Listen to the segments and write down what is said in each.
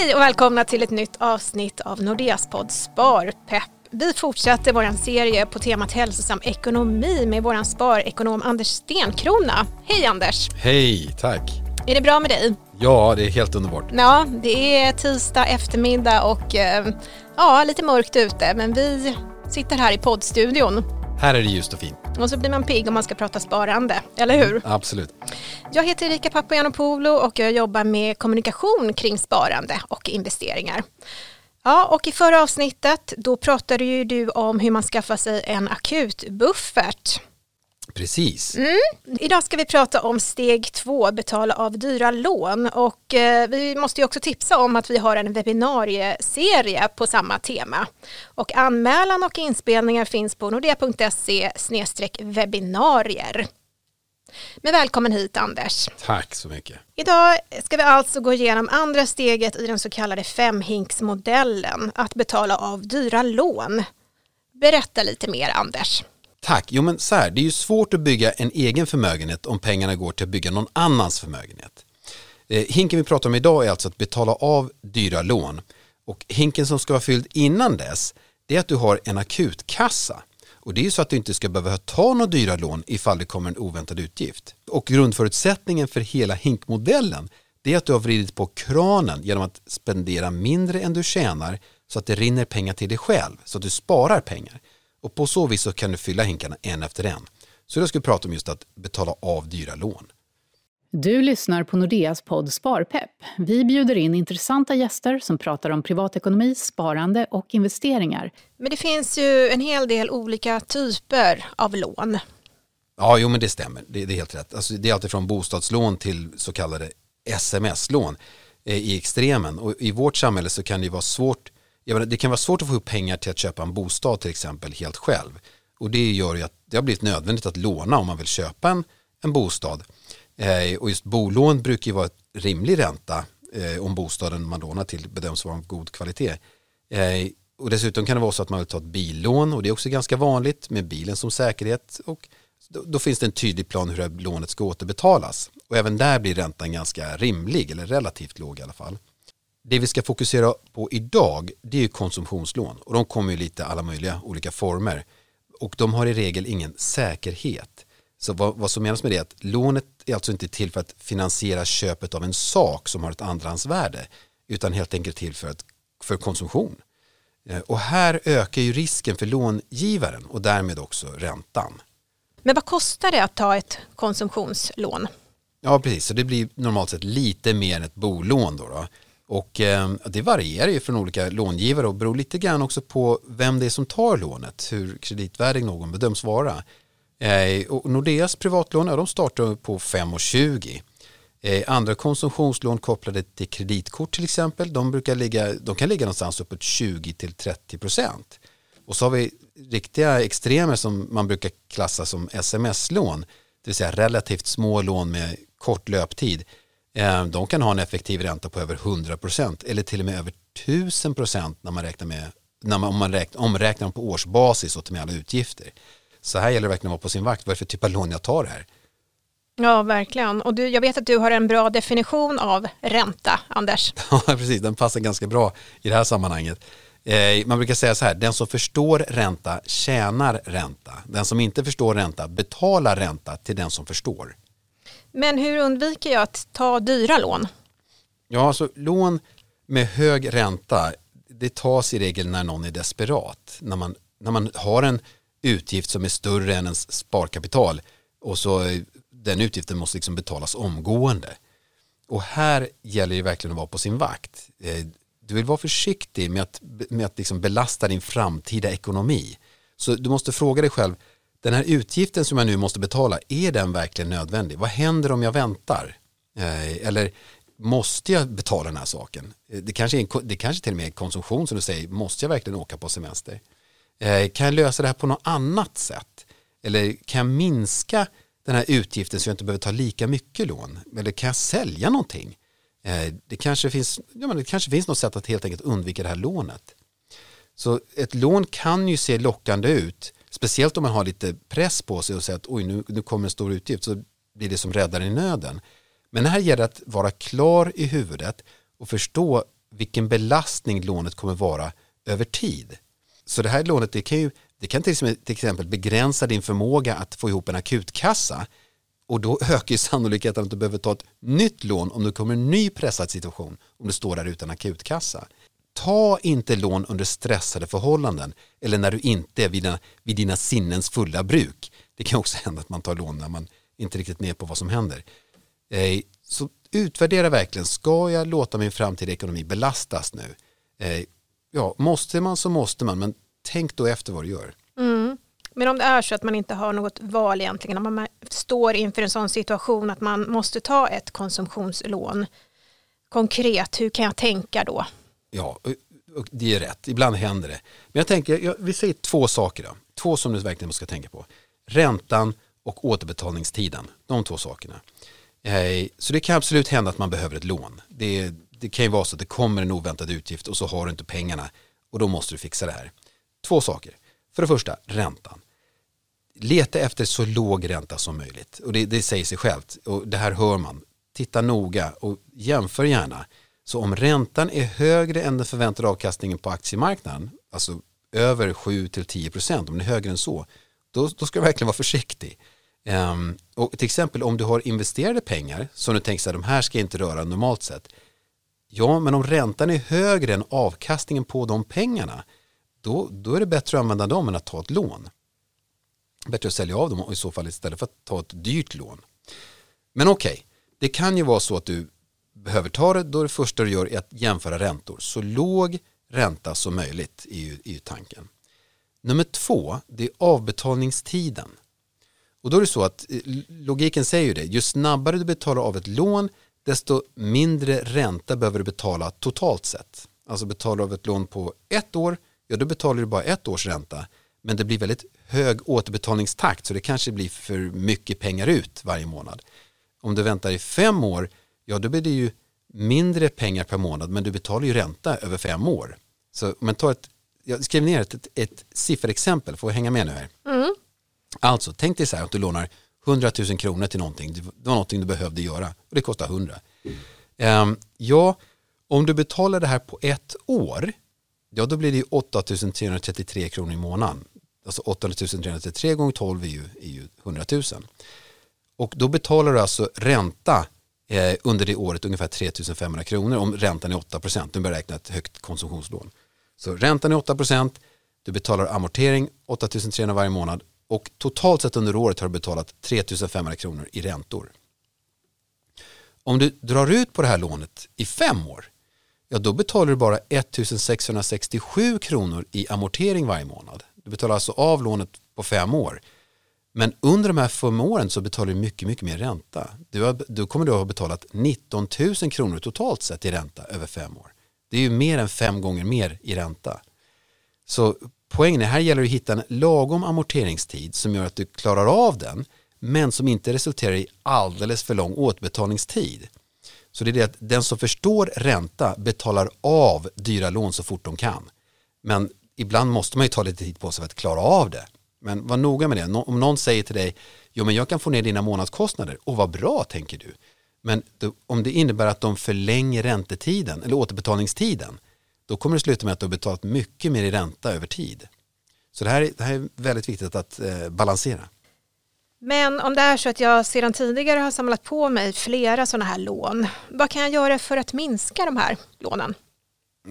Hej och välkomna till ett nytt avsnitt av Nordeas podd Sparpepp. Vi fortsätter vår serie på temat hälsosam ekonomi med vår sparekonom Anders Stenkrona. Hej Anders! Hej, tack! Är det bra med dig? Ja, det är helt underbart. Ja, det är tisdag eftermiddag och eh, ja, lite mörkt ute men vi sitter här i poddstudion. Här är det ljust och fint. Och så blir man pigg om man ska prata sparande, eller hur? Absolut. Jag heter Erika Papagiannopoulou och jag jobbar med kommunikation kring sparande och investeringar. Ja, och i förra avsnittet då pratade ju du om hur man skaffar sig en akutbuffert. Precis. Mm. Idag ska vi prata om steg två, betala av dyra lån. Och eh, vi måste ju också tipsa om att vi har en webbinarieserie på samma tema. Och anmälan och inspelningar finns på nordea.se webbinarier. Men välkommen hit Anders. Tack så mycket. Idag ska vi alltså gå igenom andra steget i den så kallade femhinksmodellen, att betala av dyra lån. Berätta lite mer Anders. Tack. Jo men så här, det är ju svårt att bygga en egen förmögenhet om pengarna går till att bygga någon annans förmögenhet. Eh, hinken vi pratar om idag är alltså att betala av dyra lån. Och hinken som ska vara fylld innan dess, det är att du har en akutkassa. Och det är ju så att du inte ska behöva ta några dyra lån ifall det kommer en oväntad utgift. Och grundförutsättningen för hela hinkmodellen det är att du har vridit på kranen genom att spendera mindre än du tjänar så att det rinner pengar till dig själv, så att du sparar pengar. Och på så vis så kan du fylla hinkarna en efter en. Så då ska vi prata om just att betala av dyra lån. Du lyssnar på Nordeas podd Sparpepp. Vi bjuder in intressanta gäster som pratar om privatekonomi, sparande och investeringar. Men det finns ju en hel del olika typer av lån. Ja, jo men det stämmer. Det, det är helt rätt. Alltså, det är alltid från bostadslån till så kallade sms-lån eh, i extremen. Och i vårt samhälle så kan det vara svårt menar, det kan vara svårt att få ihop pengar till att köpa en bostad till exempel helt själv. Och det gör ju att det har blivit nödvändigt att låna om man vill köpa en, en bostad. Eh, och just bolån brukar ju vara ett rimlig ränta eh, om bostaden man lånar till bedöms vara av god kvalitet. Eh, och dessutom kan det vara så att man vill ta ett billån och det är också ganska vanligt med bilen som säkerhet. Och då, då finns det en tydlig plan hur det lånet ska återbetalas. Och även där blir räntan ganska rimlig eller relativt låg i alla fall. Det vi ska fokusera på idag det är konsumtionslån och de kommer i lite alla möjliga olika former och de har i regel ingen säkerhet. Så vad, vad som menas med det är att lånet är alltså inte till för att finansiera köpet av en sak som har ett andrahandsvärde utan helt enkelt till för, att, för konsumtion. Eh, och här ökar ju risken för långivaren och därmed också räntan. Men vad kostar det att ta ett konsumtionslån? Ja, precis. Så det blir normalt sett lite mer än ett bolån. Då, då. Och eh, det varierar ju från olika långivare och beror lite grann också på vem det är som tar lånet, hur kreditvärdig någon bedöms vara. Eh, och Nordeas privatlån, ja, de startar på 5,20. Eh, andra konsumtionslån kopplade till kreditkort till exempel, de, brukar ligga, de kan ligga någonstans uppåt 20-30 procent. Och så har vi riktiga extremer som man brukar klassa som sms-lån, det vill säga relativt små lån med kort löptid de kan ha en effektiv ränta på över 100% eller till och med över 1000% när man räknar med när man, om man räknar, omräknar på årsbasis och med alla utgifter. Så här gäller det verkligen att vara på sin vakt. Vad är det för typ av lån jag tar här? Ja, verkligen. Och du, jag vet att du har en bra definition av ränta, Anders. Ja, precis. Den passar ganska bra i det här sammanhanget. Eh, man brukar säga så här, den som förstår ränta tjänar ränta. Den som inte förstår ränta betalar ränta till den som förstår. Men hur undviker jag att ta dyra lån? Ja, alltså lån med hög ränta, det tas i regel när någon är desperat. När man, när man har en utgift som är större än ens sparkapital och så eh, den utgiften måste liksom betalas omgående. Och här gäller det verkligen att vara på sin vakt. Eh, du vill vara försiktig med att, med att liksom belasta din framtida ekonomi. Så du måste fråga dig själv, den här utgiften som jag nu måste betala, är den verkligen nödvändig? Vad händer om jag väntar? Eh, eller måste jag betala den här saken? Eh, det kanske, är, det kanske till och med är konsumtion som du säger, måste jag verkligen åka på semester? Eh, kan jag lösa det här på något annat sätt? Eller kan jag minska den här utgiften så jag inte behöver ta lika mycket lån? Eller kan jag sälja någonting? Det kanske finns, ja, men det kanske finns något sätt att helt enkelt undvika det här lånet. Så ett lån kan ju se lockande ut Speciellt om man har lite press på sig och säger att oj nu, nu kommer en stor utgift så blir det som räddaren i nöden. Men här gäller det att vara klar i huvudet och förstå vilken belastning lånet kommer vara över tid. Så det här lånet det kan, ju, det kan till exempel begränsa din förmåga att få ihop en akutkassa och då ökar ju sannolikheten att du behöver ta ett nytt lån om det kommer en ny pressad situation om du står där utan akutkassa. Ta inte lån under stressade förhållanden eller när du inte är vid dina, vid dina sinnens fulla bruk. Det kan också hända att man tar lån när man inte riktigt med på vad som händer. Eh, så utvärdera verkligen, ska jag låta min framtida ekonomi belastas nu? Eh, ja, måste man så måste man, men tänk då efter vad du gör. Mm. Men om det är så att man inte har något val egentligen, om man står inför en sån situation att man måste ta ett konsumtionslån, konkret, hur kan jag tänka då? Ja, det är rätt, ibland händer det. Men jag tänker, jag, vi säger två saker då, två som du verkligen ska tänka på. Räntan och återbetalningstiden, de två sakerna. Eh, så det kan absolut hända att man behöver ett lån. Det, det kan ju vara så att det kommer en oväntad utgift och så har du inte pengarna och då måste du fixa det här. Två saker. För det första, räntan. Leta efter så låg ränta som möjligt. Och det, det säger sig självt. Och det här hör man. Titta noga och jämför gärna. Så om räntan är högre än den förväntade avkastningen på aktiemarknaden, alltså över 7-10%, om den är högre än så, då, då ska du verkligen vara försiktig. Um, och till exempel om du har investerade pengar som du tänker att de här ska jag inte röra normalt sett. Ja, men om räntan är högre än avkastningen på de pengarna, då, då är det bättre att använda dem än att ta ett lån. Bättre att sälja av dem och i så fall istället för att ta ett dyrt lån. Men okej, okay, det kan ju vara så att du behöver ta det, då det första du gör är att jämföra räntor. Så låg ränta som möjligt är ju, är ju tanken. Nummer två, det är avbetalningstiden. Och då är det så att eh, logiken säger ju det, ju snabbare du betalar av ett lån desto mindre ränta behöver du betala totalt sett. Alltså betalar du av ett lån på ett år, ja då betalar du bara ett års ränta. Men det blir väldigt hög återbetalningstakt så det kanske blir för mycket pengar ut varje månad. Om du väntar i fem år, ja då blir det ju mindre pengar per månad men du betalar ju ränta över fem år. Så om man tar ett, jag skrev ner ett, ett, ett sifferexempel, får jag hänga med nu här. Mm. Alltså, tänk dig så här att du lånar 100 000 kronor till någonting. Det var någonting du behövde göra och det kostar 100. Um, ja, om du betalar det här på ett år, ja då blir det 8 333 kronor i månaden. Alltså 8 333 gånger 12 är ju, är ju 100 000. Och då betalar du alltså ränta eh, under det året ungefär 3 500 kronor om räntan är 8 procent. Nu börjar räkna ett högt konsumtionslån. Så räntan är 8 procent, du betalar amortering 8 300 varje månad och totalt sett under året har du betalat 3 500 kronor i räntor. Om du drar ut på det här lånet i fem år, ja då betalar du bara 1 667 kronor i amortering varje månad. Du betalar alltså av lånet på fem år. Men under de här fem åren så betalar du mycket, mycket mer ränta. Du har, då kommer du att ha betalat 19 000 kronor totalt sett i ränta över fem år. Det är ju mer än fem gånger mer i ränta. Så poängen är här gäller det att hitta en lagom amorteringstid som gör att du klarar av den men som inte resulterar i alldeles för lång återbetalningstid. Så det är det att den som förstår ränta betalar av dyra lån så fort de kan. Men ibland måste man ju ta lite tid på sig för att klara av det. Men var noga med det. Om någon säger till dig, jo men jag kan få ner dina månadskostnader, och vad bra tänker du. Men om det innebär att de förlänger räntetiden eller återbetalningstiden, då kommer det sluta med att du har betalat mycket mer i ränta över tid. Så det här, det här är väldigt viktigt att eh, balansera. Men om det är så att jag sedan tidigare har samlat på mig flera sådana här lån, vad kan jag göra för att minska de här lånen?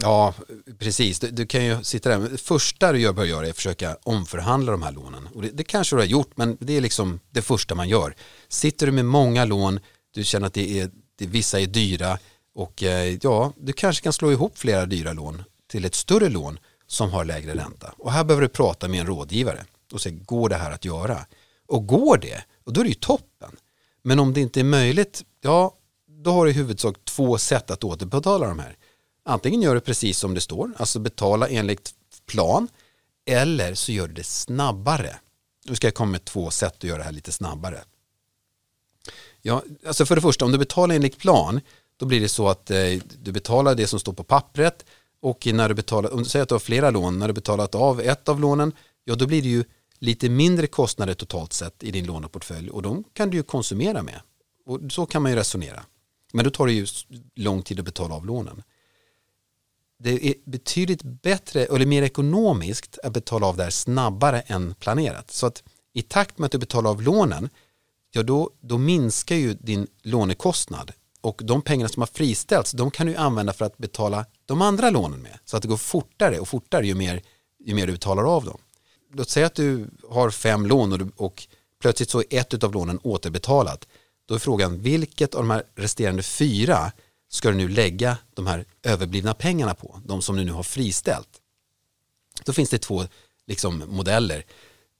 Ja, precis. Du, du, kan ju sitta där. Det första du gör, bör göra är att försöka omförhandla de här lånen. Och det, det, kanske du har gjort, men det är liksom det första man gör. Sitter du med många lån, du känner att det är, det, vissa är dyra och eh, ja, du kanske kan slå ihop flera dyra lån till ett större lån som har lägre ränta. Och här behöver du prata med en rådgivare och se, går det här att göra? Och går det, och då är det ju toppen. Men om det inte är möjligt, ja, då har du i huvudsak två sätt att återbetala de här. Antingen gör du precis som det står, alltså betala enligt plan, eller så gör du det snabbare. Nu ska jag komma med två sätt att göra det här lite snabbare. Ja, alltså för det första, om du betalar enligt plan, då blir det så att eh, du betalar det som står på pappret och när du betalar, om du säger att du har flera lån, när du betalat av ett av lånen, ja då blir det ju lite mindre kostnader totalt sett i din låneportfölj och de kan du ju konsumera med. Och så kan man ju resonera. Men då tar det ju lång tid att betala av lånen det är betydligt bättre eller mer ekonomiskt att betala av det här snabbare än planerat. Så att i takt med att du betalar av lånen, ja då, då minskar ju din lånekostnad och de pengarna som har friställts, de kan du använda för att betala de andra lånen med. Så att det går fortare och fortare ju mer, ju mer du betalar av dem. Låt säga att du har fem lån och, du, och plötsligt så är ett av lånen återbetalat. Då är frågan vilket av de här resterande fyra ska du nu lägga de här överblivna pengarna på, de som du nu har friställt. Då finns det två liksom, modeller.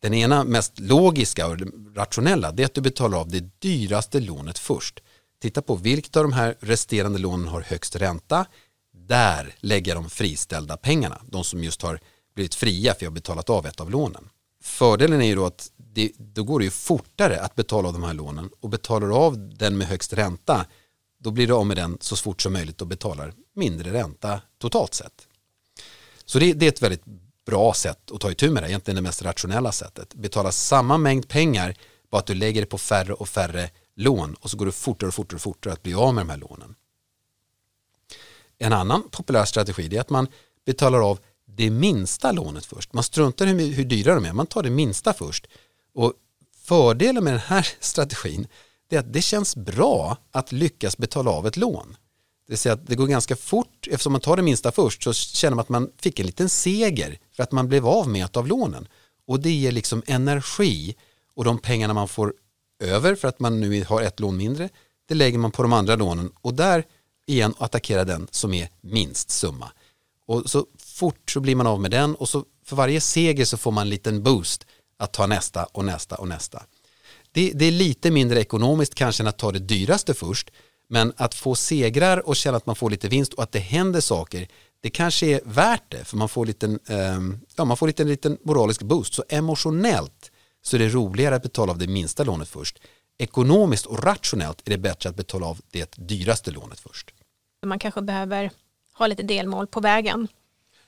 Den ena mest logiska och rationella det är att du betalar av det dyraste lånet först. Titta på vilket av de här resterande lånen har högst ränta. Där lägger de friställda pengarna, de som just har blivit fria för jag har betalat av ett av lånen. Fördelen är ju då att det, då går det ju fortare att betala av de här lånen och betalar av den med högst ränta då blir du av med den så fort som möjligt och betalar mindre ränta totalt sett. Så det, det är ett väldigt bra sätt att ta itu med det, egentligen det mest rationella sättet. Betala samma mängd pengar, bara att du lägger det på färre och färre lån och så går det fortare och fortare och fortare att bli av med de här lånen. En annan populär strategi är att man betalar av det minsta lånet först. Man struntar i hur, hur dyra de är, man tar det minsta först. Och fördelen med den här strategin det är att det känns bra att lyckas betala av ett lån. Det vill säga att det går ganska fort, eftersom man tar det minsta först så känner man att man fick en liten seger för att man blev av med ett av lånen. Och det ger liksom energi och de pengarna man får över för att man nu har ett lån mindre, det lägger man på de andra lånen och där igen attackera den som är minst summa. Och så fort så blir man av med den och så för varje seger så får man en liten boost att ta nästa och nästa och nästa. Det, det, är lite mindre ekonomiskt kanske än att ta det dyraste först men att få segrar och känna att man får lite vinst och att det händer saker det kanske är värt det för man får, liten, eh, ja, man får lite, en liten moralisk boost så emotionellt så är det roligare att betala av det minsta lånet först. Ekonomiskt och rationellt är det bättre att betala av det dyraste lånet först. Man kanske behöver ha lite delmål på vägen.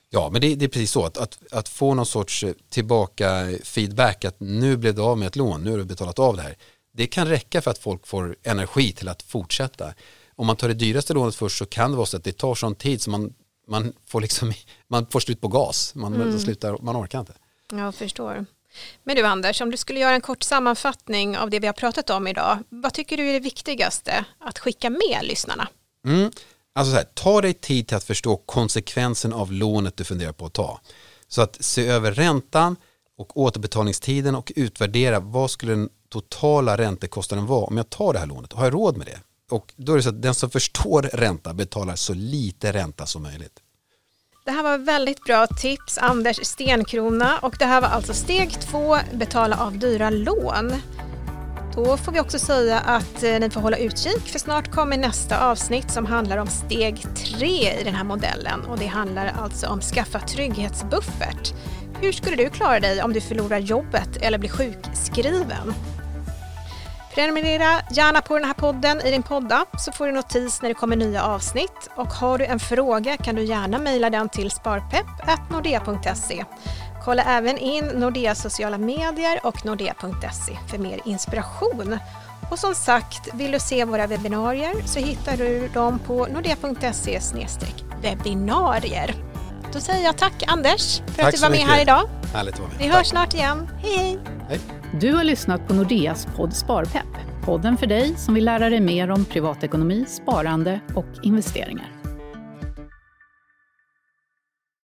Ja, men det, det, är precis så att, att, att, få någon sorts eh, tillbaka feedback att nu blev du av med ett lån, nu har du betalat av det här. Det kan räcka för att folk får energi till att fortsätta. Om man tar det dyraste lånet först så kan det vara så att det tar sån tid så man, man, får, liksom, man får slut på gas, man, mm. slutar, man orkar inte. Jag förstår. Men du Anders, om du skulle göra en kort sammanfattning av det vi har pratat om idag, vad tycker du är det viktigaste att skicka med lyssnarna? Mm. Alltså så här, ta dig tid till att förstå konsekvensen av lånet du funderar på att ta. Så att se över räntan och återbetalningstiden och utvärdera vad skulle den totala räntekostnaden vara om jag tar det här lånet. Har jag råd med det? Och då är det så att den som förstår ränta betalar så lite ränta som möjligt. Det här var väldigt bra tips, Anders Stenkrona. Och det här var alltså steg två, betala av dyra lån. Då får vi också säga att eh, ni får hålla utkik för snart kommer nästa avsnitt som handlar om steg tre i den här modellen och det handlar alltså om skaffa trygghetsbuffert. Hur skulle du klara dig om du förlorar jobbet eller blir sjukskriven? Prenumerera gärna på den här podden i din podda så får du notis när det kommer nya avsnitt och har du en fråga kan du gärna mejla den till sparpepp.nordea.se. Kolla även in Nordeas sociala medier och nordea.se för mer inspiration. Och som sagt, vill du se våra webbinarier så hittar du dem på nordea.se webbinarier. Då säger jag tack Anders för tack att du var med mycket. här idag. Härligt att vara med. Vi hörs snart igen. Hej hej! hej. Du har lyssnat på Nordeas podd Sparpepp. Podden för dig som vill lära dig mer om privatekonomi, sparande och investeringar.